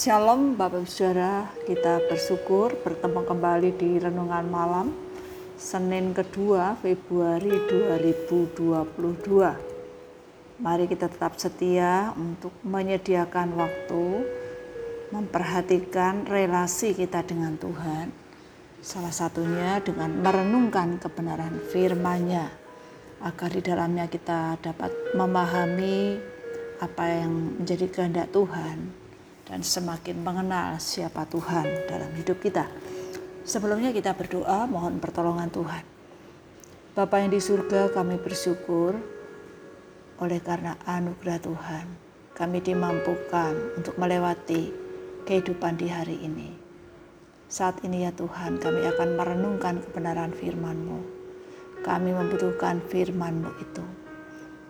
Shalom Bapak Saudara, kita bersyukur bertemu kembali di Renungan Malam Senin kedua Februari 2022. Mari kita tetap setia untuk menyediakan waktu memperhatikan relasi kita dengan Tuhan. Salah satunya dengan merenungkan kebenaran firman-Nya agar di dalamnya kita dapat memahami apa yang menjadi kehendak Tuhan dan semakin mengenal siapa Tuhan dalam hidup kita. Sebelumnya kita berdoa mohon pertolongan Tuhan. Bapa yang di surga kami bersyukur oleh karena anugerah Tuhan kami dimampukan untuk melewati kehidupan di hari ini. Saat ini ya Tuhan kami akan merenungkan kebenaran firman-Mu. Kami membutuhkan firman-Mu itu.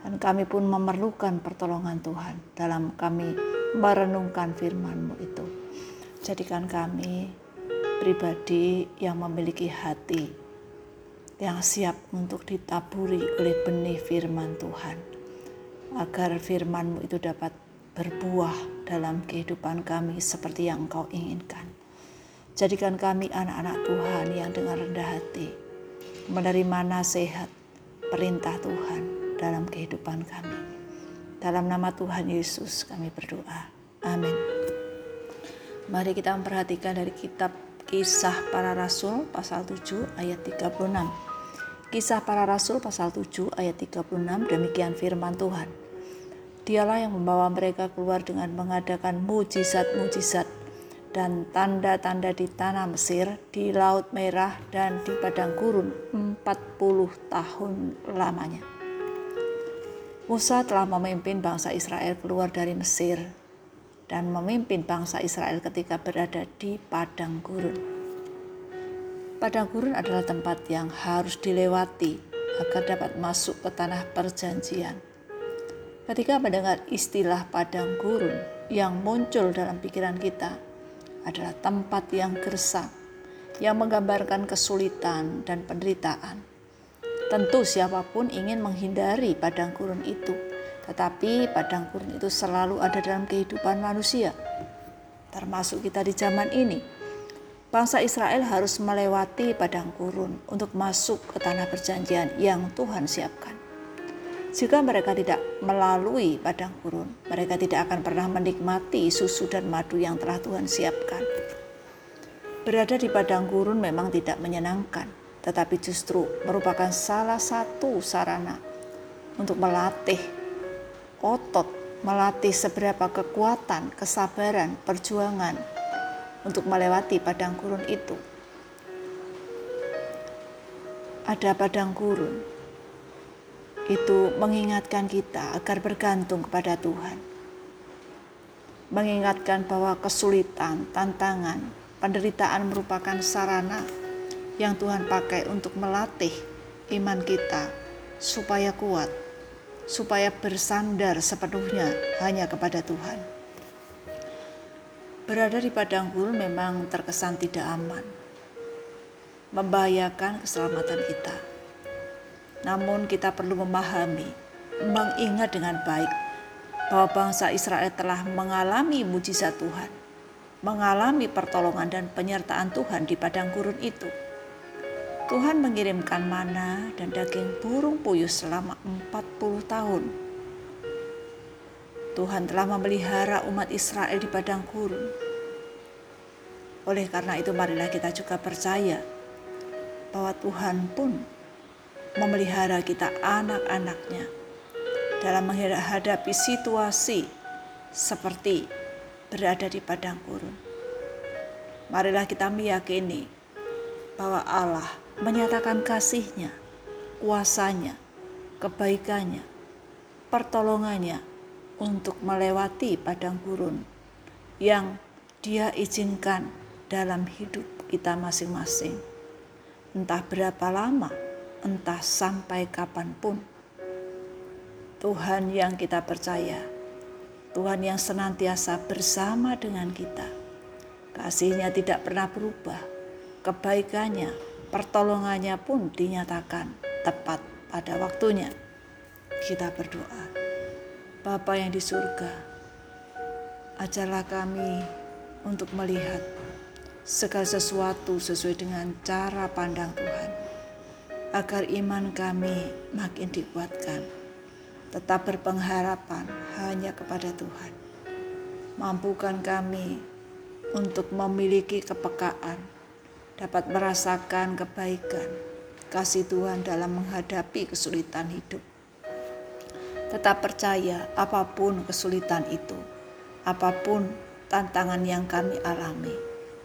Dan kami pun memerlukan pertolongan Tuhan dalam kami merenungkan firman-Mu itu. Jadikan kami pribadi yang memiliki hati yang siap untuk ditaburi oleh benih firman Tuhan. Agar firman-Mu itu dapat berbuah dalam kehidupan kami seperti yang Engkau inginkan. Jadikan kami anak-anak Tuhan yang dengan rendah hati menerima nasihat perintah Tuhan dalam kehidupan kami. Dalam nama Tuhan Yesus kami berdoa. Amin. Mari kita memperhatikan dari kitab Kisah Para Rasul pasal 7 ayat 36. Kisah Para Rasul pasal 7 ayat 36 demikian firman Tuhan. Dialah yang membawa mereka keluar dengan mengadakan mujizat-mujizat dan tanda-tanda di tanah Mesir, di Laut Merah, dan di Padang Gurun 40 tahun lamanya. Musa telah memimpin bangsa Israel keluar dari Mesir dan memimpin bangsa Israel ketika berada di padang gurun. Padang gurun adalah tempat yang harus dilewati agar dapat masuk ke tanah perjanjian. Ketika mendengar istilah padang gurun yang muncul dalam pikiran kita adalah tempat yang gersang, yang menggambarkan kesulitan dan penderitaan Tentu siapa pun ingin menghindari padang gurun itu, tetapi padang gurun itu selalu ada dalam kehidupan manusia, termasuk kita di zaman ini. Bangsa Israel harus melewati padang gurun untuk masuk ke tanah perjanjian yang Tuhan siapkan. Jika mereka tidak melalui padang gurun, mereka tidak akan pernah menikmati susu dan madu yang telah Tuhan siapkan. Berada di padang gurun memang tidak menyenangkan, tetapi justru merupakan salah satu sarana untuk melatih otot, melatih seberapa kekuatan, kesabaran, perjuangan untuk melewati padang gurun itu. Ada padang gurun, itu mengingatkan kita agar bergantung kepada Tuhan. Mengingatkan bahwa kesulitan, tantangan, penderitaan merupakan sarana yang Tuhan pakai untuk melatih iman kita supaya kuat, supaya bersandar sepenuhnya hanya kepada Tuhan. Berada di padang gurun memang terkesan tidak aman, membahayakan keselamatan kita. Namun kita perlu memahami, mengingat dengan baik bahwa bangsa Israel telah mengalami mujizat Tuhan, mengalami pertolongan dan penyertaan Tuhan di padang gurun itu Tuhan mengirimkan mana dan daging burung puyuh selama 40 tahun. Tuhan telah memelihara umat Israel di padang gurun. Oleh karena itu marilah kita juga percaya bahwa Tuhan pun memelihara kita anak-anaknya dalam menghadapi situasi seperti berada di padang gurun. Marilah kita meyakini bahwa Allah menyatakan kasihnya, kuasanya, kebaikannya, pertolongannya untuk melewati padang gurun yang dia izinkan dalam hidup kita masing-masing. Entah berapa lama, entah sampai kapan pun. Tuhan yang kita percaya, Tuhan yang senantiasa bersama dengan kita. Kasihnya tidak pernah berubah, kebaikannya pertolongannya pun dinyatakan tepat pada waktunya. Kita berdoa. Bapa yang di surga, ajarlah kami untuk melihat segala sesuatu sesuai dengan cara pandang Tuhan, agar iman kami makin dikuatkan, tetap berpengharapan hanya kepada Tuhan. Mampukan kami untuk memiliki kepekaan, dapat merasakan kebaikan, kasih Tuhan dalam menghadapi kesulitan hidup. Tetap percaya apa pun kesulitan itu, apa pun tantangan yang kami alami,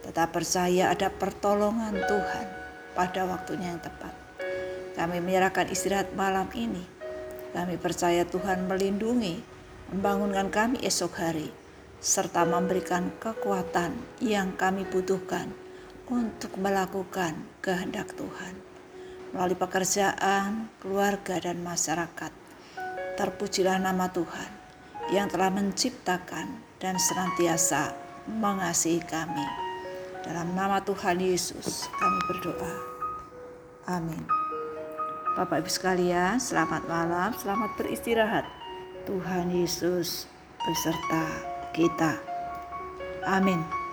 tetap percaya ada pertolongan Tuhan pada waktunya yang tepat. Kami menyerahkan istirahat malam ini. Kami percaya Tuhan melindungi, membangunkan kami esok hari, serta memberikan kekuatan yang kami butuhkan untuk melakukan kehendak Tuhan melalui pekerjaan, keluarga, dan masyarakat. Terpujilah nama Tuhan yang telah menciptakan dan senantiasa mengasihi kami. Dalam nama Tuhan Yesus kami berdoa. Amin. Bapak Ibu sekalian, selamat malam, selamat beristirahat. Tuhan Yesus beserta kita. Amin.